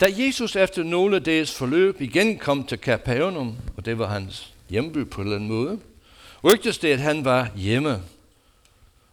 Da Jesus efter nogle dages forløb igen kom til Capernaum, og det var hans hjemby på en eller anden måde, rygtes det, at han var hjemme.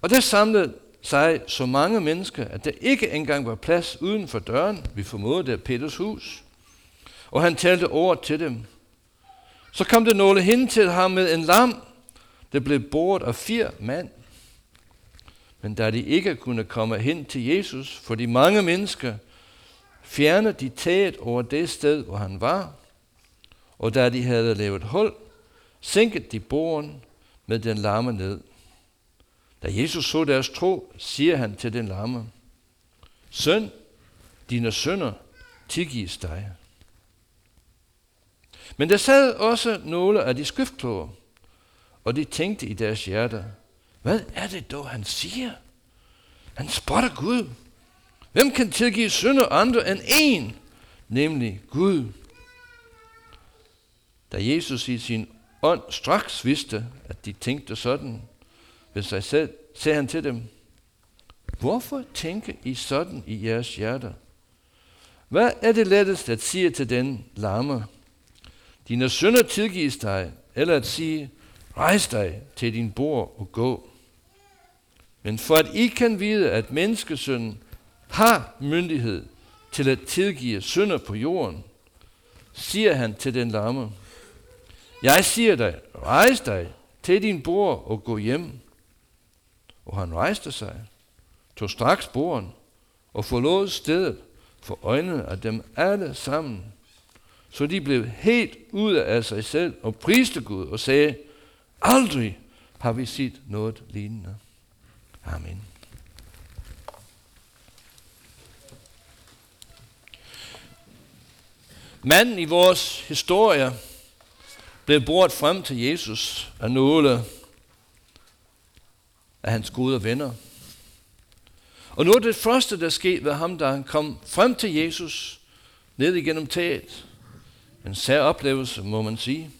Og der samlede sig så mange mennesker, at der ikke engang var plads uden for døren. Vi formodede det er Peters hus. Og han talte ord til dem. Så kom der nogle hen til ham med en lam, der blev båret af fire mand. Men da de ikke kunne komme hen til Jesus, for de mange mennesker, fjernede de taget over det sted, hvor han var. Og da de havde lavet hul, sænkede de boren med den lamme ned. Da Jesus så deres tro, siger han til den lamme, Søn, dine sønner tilgives dig. Men der sad også nogle af de skriftkloge, og de tænkte i deres hjerter, hvad er det dog, han siger? Han spotter Gud. Hvem kan tilgive synder andre end en, nemlig Gud? Da Jesus i sin ånd straks vidste, at de tænkte sådan ved sig selv, sagde han til dem, Hvorfor tænker I sådan i jeres hjerter? Hvad er det lettest at sige til den lamme? Dine sønder tilgives dig, eller at sige, rejs dig til din bord og gå. Men for at I kan vide, at menneskesønnen har myndighed til at tilgive synder på jorden, siger han til den lamme, jeg siger dig, rejs dig til din bror og gå hjem. Og han rejste sig, tog straks broren og forlod stedet for øjnene af dem alle sammen. Så de blev helt ude af sig selv og priste Gud og sagde, aldrig har vi set noget lignende. Amen. Manden i vores historie blev bort frem til Jesus af nogle af hans gode venner. Og nu er det første, der skete ved ham, da han kom frem til Jesus, ned igennem taget, en sær oplevelse, må man sige.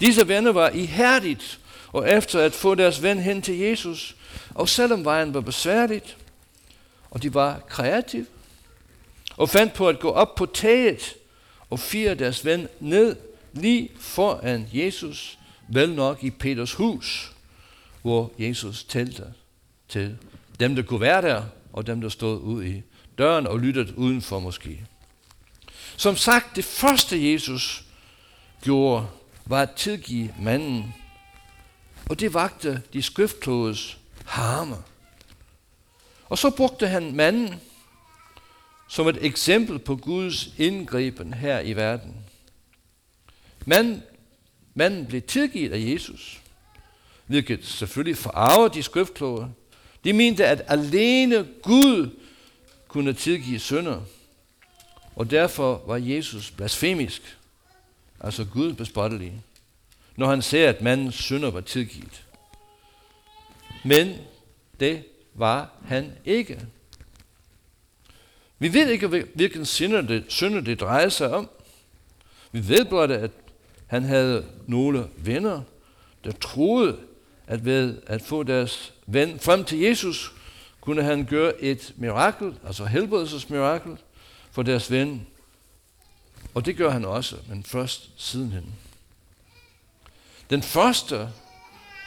Disse venner var ihærdigt, og efter at få deres ven hen til Jesus, og selvom vejen var besværligt, og de var kreative, og fandt på at gå op på taget og fire deres ven ned lige foran Jesus, vel nok i Peters hus, hvor Jesus talte til dem, der kunne være der, og dem, der stod ud i døren og lyttede udenfor måske. Som sagt, det første Jesus gjorde, var at tilgive manden, og det vagte de skriftkloges harme. Og så brugte han manden som et eksempel på Guds indgriben her i verden. Men manden blev tilgivet af Jesus, hvilket selvfølgelig forarver de skriftkloge. De mente, at alene Gud kunne tilgive synder, og derfor var Jesus blasfemisk, altså Gud bespottelig, når han ser, at mandens synder var tilgivet. Men det var han ikke. Vi ved ikke, hvilken synder det, synder det drejer sig om. Vi ved blot, at han havde nogle venner, der troede, at ved at få deres ven frem til Jesus, kunne han gøre et mirakel, altså helbredelsesmirakel, for deres ven. Og det gør han også, men først sidenhen. Den første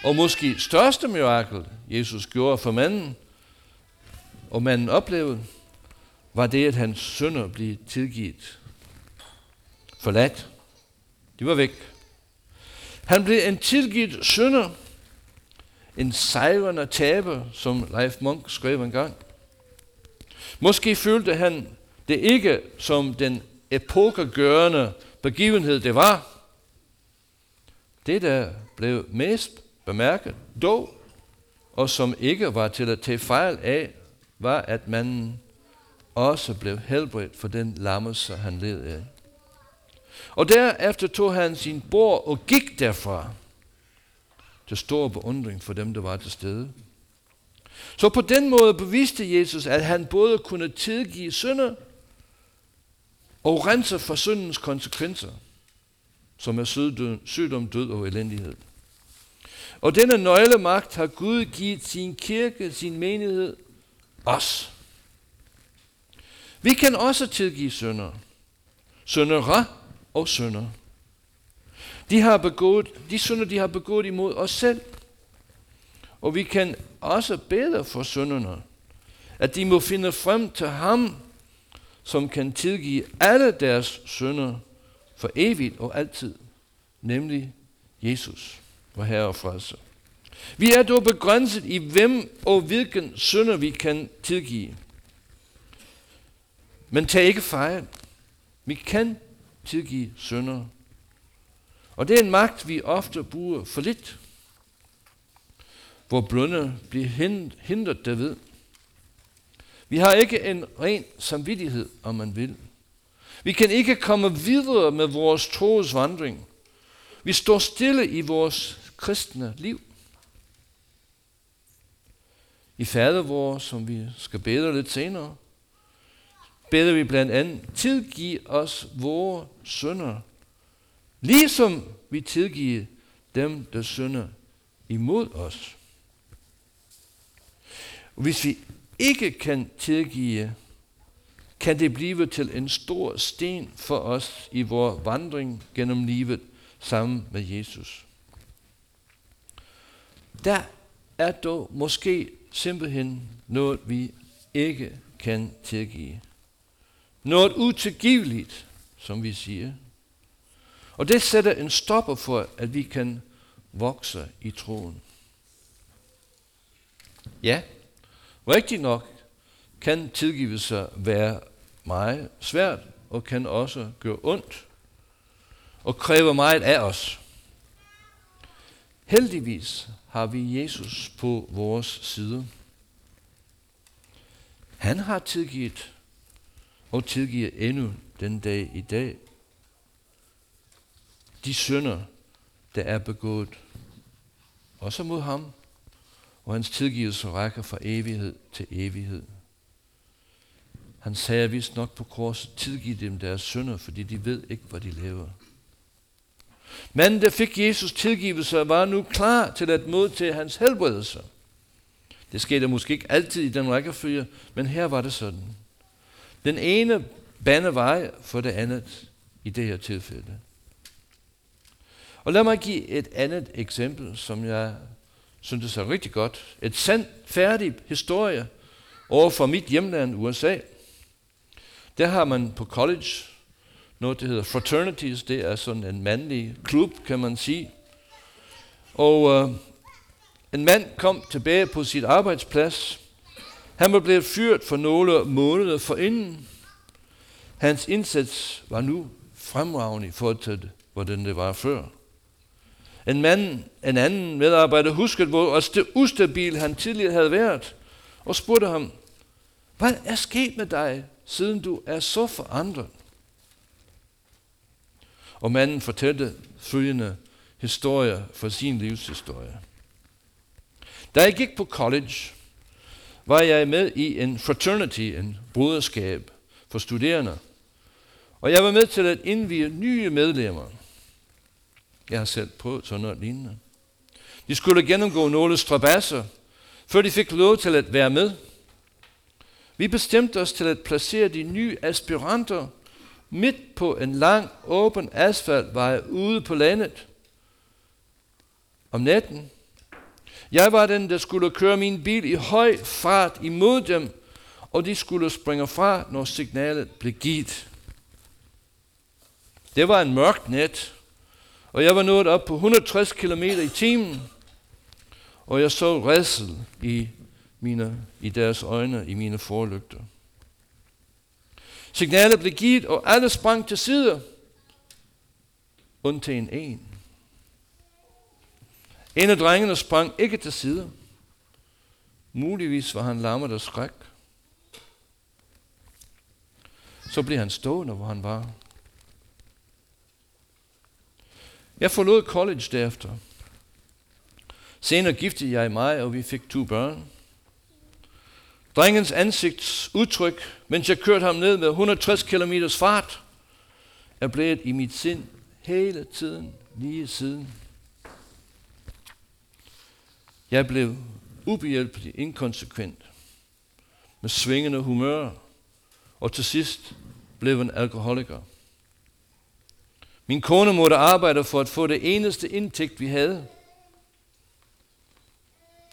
og måske største mirakel, Jesus gjorde for manden, og manden oplevede, var det, at hans sønner blev tilgivet. Forladt. De var væk. Han blev en tilgivet sønder, en sejrende taber, som Leif Monk skrev engang. Måske følte han det ikke som den epokegørende begivenhed, det var. Det, der blev mest bemærket dog, og som ikke var til at tage fejl af, var, at man også blev helbredt for den lammelse, han led af. Og derefter tog han sin bord og gik derfra til stor beundring for dem, der var til stede. Så på den måde beviste Jesus, at han både kunne tilgive synder og rense for syndens konsekvenser, som er sygdom, død og elendighed. Og denne nøglemagt har Gud givet sin kirke, sin menighed, os. Vi kan også tilgive sønder. Søndere og sønder. De har begået, de sønder, de har begået imod os selv. Og vi kan også bede for sønderne, at de må finde frem til ham, som kan tilgive alle deres sønder for evigt og altid, nemlig Jesus, vor Herre og Frelser. Vi er dog begrænset i hvem og hvilken sønder vi kan tilgive. Men tag ikke fejl. Vi kan tilgive synder. Og det er en magt, vi ofte bruger for lidt. Hvor blunde bliver hindret derved. Vi har ikke en ren samvittighed, om man vil. Vi kan ikke komme videre med vores troes vandring. Vi står stille i vores kristne liv. I fader vor, som vi skal bede lidt senere, beder vi blandt andet, tilgiv os vores sønder, ligesom vi tilgiver dem, der synder imod os. Hvis vi ikke kan tilgive, kan det blive til en stor sten for os i vores vandring gennem livet sammen med Jesus. Der er dog måske simpelthen noget, vi ikke kan tilgive. Noget utilgiveligt, som vi siger. Og det sætter en stopper for, at vi kan vokse i troen. Ja, rigtig nok kan tilgivelse være meget svært og kan også gøre ondt og kræve meget af os. Heldigvis har vi Jesus på vores side. Han har tilgivet og tilgiver endnu den dag i dag de synder, der er begået, også mod ham, og hans tilgivelse rækker fra evighed til evighed. Han sagde vist nok på korset, tilgiv dem deres synder, fordi de ved ikke, hvad de laver. Men der fik Jesus tilgivelse var nu klar til at modtage hans helbredelse. Det skete måske ikke altid i den rækkefølge, men her var det sådan. Den ene baner vej for det andet i det her tilfælde. Og lad mig give et andet eksempel, som jeg synes er rigtig godt. Et sandt, færdigt historie over for mit hjemland USA. Der har man på college noget, der hedder fraternities. Det er sådan en mandlig klub, kan man sige. Og øh, en mand kom tilbage på sit arbejdsplads. Han var blevet fyret for nogle måneder forinden. Hans indsats var nu fremragende i forhold til, hvordan det var før. En, mand, en anden medarbejder huskede, hvor ustabil han tidligere havde været, og spurgte ham, hvad er sket med dig, siden du er så forandret? Og manden fortalte følgende historie for sin livshistorie. Da jeg gik på college, var jeg med i en fraternity, en broderskab for studerende. Og jeg var med til at indvige nye medlemmer. Jeg har selv prøvet sådan noget lignende. De skulle gennemgå nogle strabasser, før de fik lov til at være med. Vi bestemte os til at placere de nye aspiranter midt på en lang, åben asfaltvej ude på landet. Om natten. Jeg var den, der skulle køre min bil i høj fart imod dem, og de skulle springe fra, når signalet blev givet. Det var en mørk nat, og jeg var nået op på 160 km i timen, og jeg så redsel i, mine, i deres øjne, i mine forlygter. Signalet blev givet, og alle sprang til side, undtagen en. En af drengene sprang ikke til side. Muligvis var han lammet af skræk. Så blev han stående, hvor han var. Jeg forlod college derefter. Senere giftede jeg mig, og vi fik to børn. Drengens ansigtsudtryk, mens jeg kørte ham ned med 160 km fart, er blevet i mit sind hele tiden lige siden. Jeg blev ubehjælpelig inkonsekvent, med svingende humør, og til sidst blev en alkoholiker. Min kone måtte arbejde for at få det eneste indtægt, vi havde.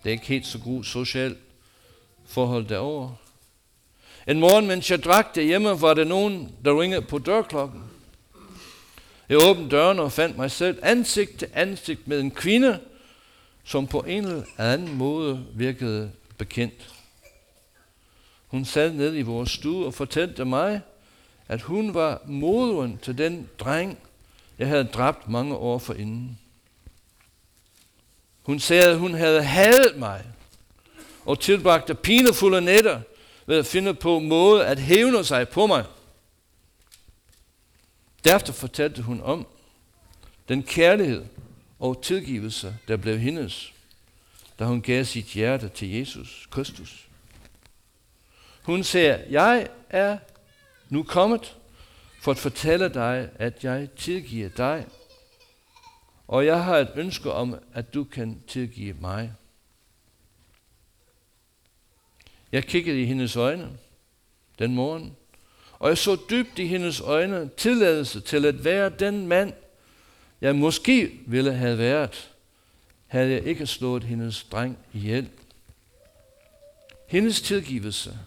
Det er ikke helt så god social forhold derovre. En morgen, mens jeg drak derhjemme, var der nogen, der ringede på dørklokken. Jeg åbnede døren og fandt mig selv ansigt til ansigt med en kvinde, som på en eller anden måde virkede bekendt. Hun sad ned i vores stue og fortalte mig, at hun var moderen til den dreng, jeg havde dræbt mange år forinden. Hun sagde, at hun havde hadet mig og tilbragte pinefulde nætter ved at finde på måde at hævne sig på mig. Derefter fortalte hun om den kærlighed og tilgivelse, der blev hendes, da hun gav sit hjerte til Jesus Kristus. Hun siger, jeg er nu kommet for at fortælle dig, at jeg tilgiver dig, og jeg har et ønske om, at du kan tilgive mig. Jeg kiggede i hendes øjne den morgen, og jeg så dybt i hendes øjne tilladelse til at være den mand, jeg måske ville have været, havde jeg ikke slået hendes dreng ihjel. Hendes tilgivelse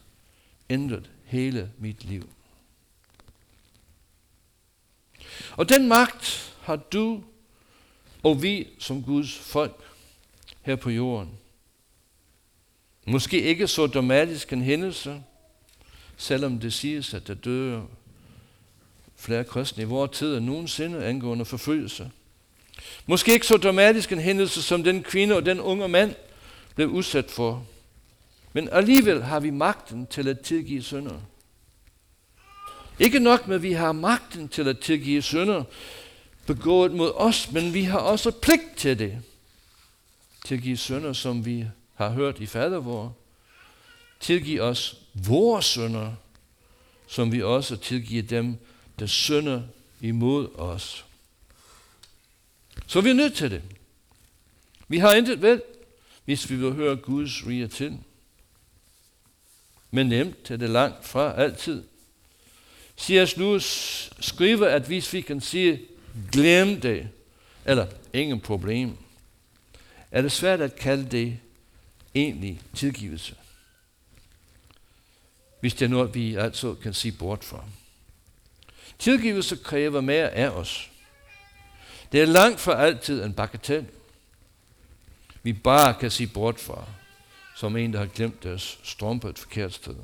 ændrede hele mit liv. Og den magt har du og vi som Guds folk her på jorden. Måske ikke så dramatisk en hændelse, selvom det siges, at der dør flere kristne i vores tid end nogensinde angående forfølgelse. Måske ikke så dramatisk en hændelse, som den kvinde og den unge mand blev udsat for. Men alligevel har vi magten til at tilgive synder. Ikke nok med, at vi har magten til at tilgive synder begået mod os, men vi har også pligt til det. Tilgive synder, som vi har hørt i fader vor. Tilgive os vores synder, som vi også tilgiver dem, der synder imod os. Så vi er nødt til det. Vi har intet vel, hvis vi vil høre Guds rige til. Men nemt er det langt fra altid. C.S. Lewis skriver, at hvis vi kan sige, glem det, eller ingen problem, er det svært at kalde det egentlig tilgivelse. Hvis det er noget, vi altså kan sige bort fra. Tilgivelse kræver mere af os. Det er langt fra altid en bagatel. Vi bare kan sige bort fra, som en, der har glemt deres strømpe et forkert sted.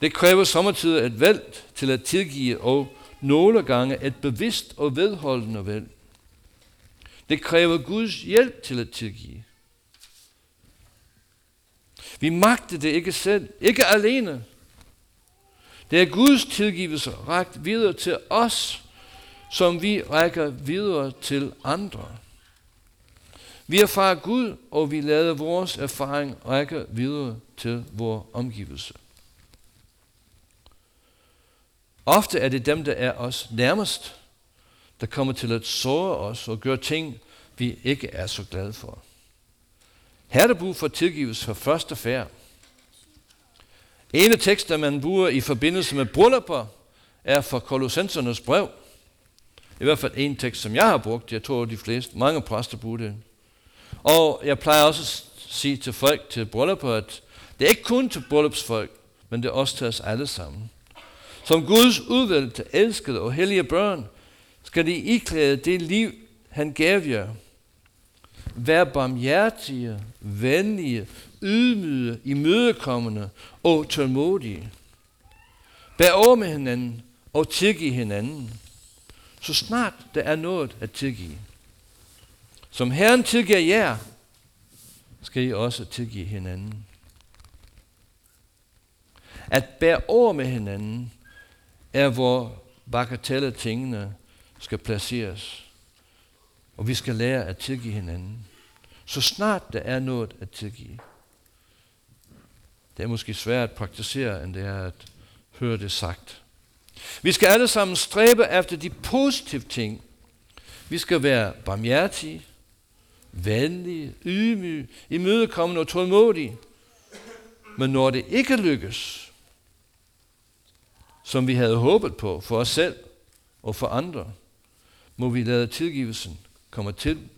Det kræver samtidig et valg til at tilgive og nogle gange et bevidst og vedholdende valg. Det kræver Guds hjælp til at tilgive. Vi magter det ikke selv, ikke alene. Det er Guds tilgivelse rækt videre til os, som vi rækker videre til andre. Vi erfarer Gud, og vi lader vores erfaring række videre til vores omgivelse. Ofte er det dem, der er os nærmest, der kommer til at såre os og gøre ting, vi ikke er så glade for. Her er der brug for tilgivelse for første færd. Ene af tekster, man bruger i forbindelse med bryllupper, er fra Kolossensernes brev. I hvert fald en tekst, som jeg har brugt. Jeg tror, de fleste, mange præster bruger det. Og jeg plejer også at sige til folk til bryllupper, at det er ikke kun til bryllupsfolk, men det er også til os alle sammen. Som Guds udvalgte, elskede og hellige børn, skal de iklæde det liv, han gav jer. Vær barmhjertige, venlige, ydmyge, imødekommende og tålmodige. Bær over med hinanden og tilgive hinanden, så snart der er noget at tilgive. Som Herren tilgiver jer, skal I også tilgive hinanden. At bære over med hinanden er, hvor bagatelle tingene skal placeres. Og vi skal lære at tilgive hinanden. Så snart der er noget at tilgive. Det er måske svært at praktisere, end det er at høre det sagt. Vi skal alle sammen stræbe efter de positive ting. Vi skal være barmhjertige, venlige, ydmyge, imødekommende og tålmodige. Men når det ikke lykkes, som vi havde håbet på for os selv og for andre, må vi lade tilgivelsen komme til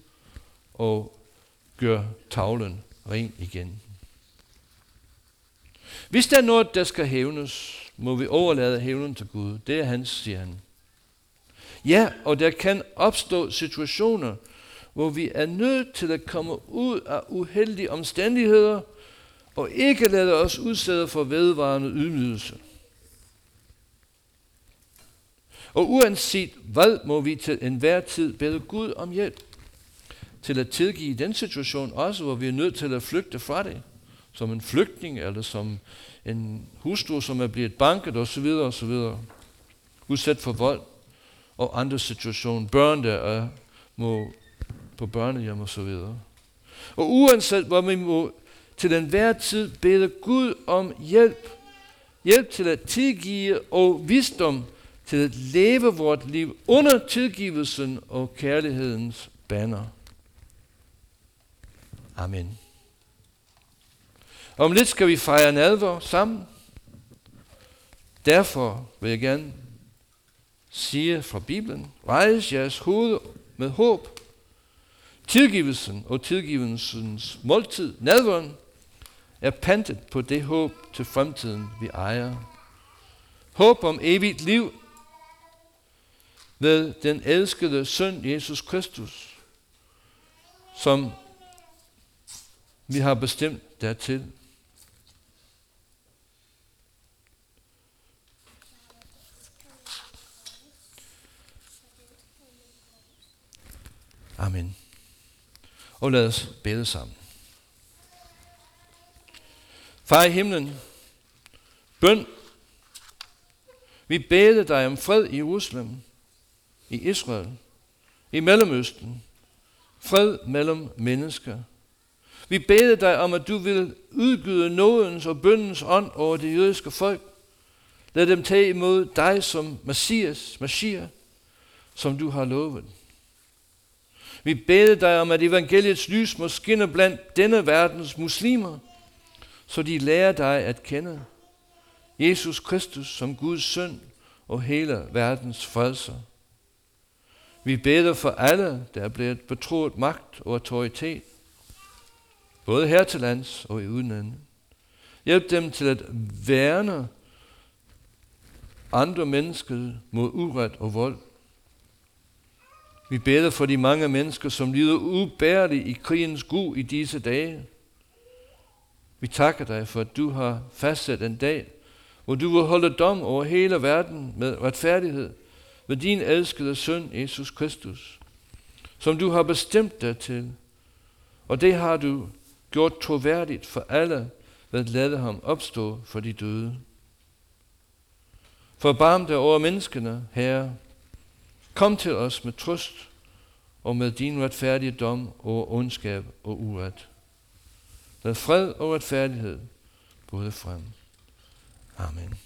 og gøre tavlen ren igen. Hvis der er noget, der skal hævnes, må vi overlade hævnen til Gud. Det er hans, siger han. Ja, og der kan opstå situationer, hvor vi er nødt til at komme ud af uheldige omstændigheder, og ikke lade os udsætte for vedvarende ydmygelse. Og uanset hvad, må vi til enhver tid bede Gud om hjælp til at tilgive den situation, også hvor vi er nødt til at flygte fra det, som en flygtning, eller som en hustru, som er blevet banket osv. osv. Udsat for vold og andre situationer. Børn, der er må på børnehjem og så videre. Og uanset hvor vi må til enhver tid bede Gud om hjælp. Hjælp til at tilgive og visdom til at leve vort liv under tilgivelsen og kærlighedens banner. Amen. Om lidt skal vi fejre nadver sammen. Derfor vil jeg gerne sige fra Bibelen, rejs jeres hoved med håb. Tilgivelsen og tilgivelsens måltid, nadveren, er pantet på det håb til fremtiden, vi ejer. Håb om evigt liv ved den elskede søn Jesus Kristus, som vi har bestemt dertil. Amen. Og lad os bede sammen. Far i himlen, bøn, vi beder dig om fred i Jerusalem, i Israel, i Mellemøsten, fred mellem mennesker. Vi beder dig om, at du vil udgyde nådens og bøndens ånd over det jødiske folk. Lad dem tage imod dig som Messias, Messias, som du har lovet. Vi beder dig om, at evangeliets lys må skinne blandt denne verdens muslimer, så de lærer dig at kende Jesus Kristus som Guds søn og hele verdens frelser. Vi beder for alle, der er blevet betroet magt og autoritet, både her til lands og i udlandet. Hjælp dem til at værne andre mennesker mod uret og vold. Vi beder for de mange mennesker, som lider ubærligt i krigens gu i disse dage. Vi takker dig for, at du har fastsat en dag, hvor du vil holde dom over hele verden med retfærdighed ved din elskede søn, Jesus Kristus, som du har bestemt dig til. Og det har du gjort troværdigt for alle ved at lade ham opstå for de døde. Forbarm dig over menneskene, Herre. Kom til os med trøst og med din retfærdige dom over ondskab og uret. Lad fred og retfærdighed både frem. Amen.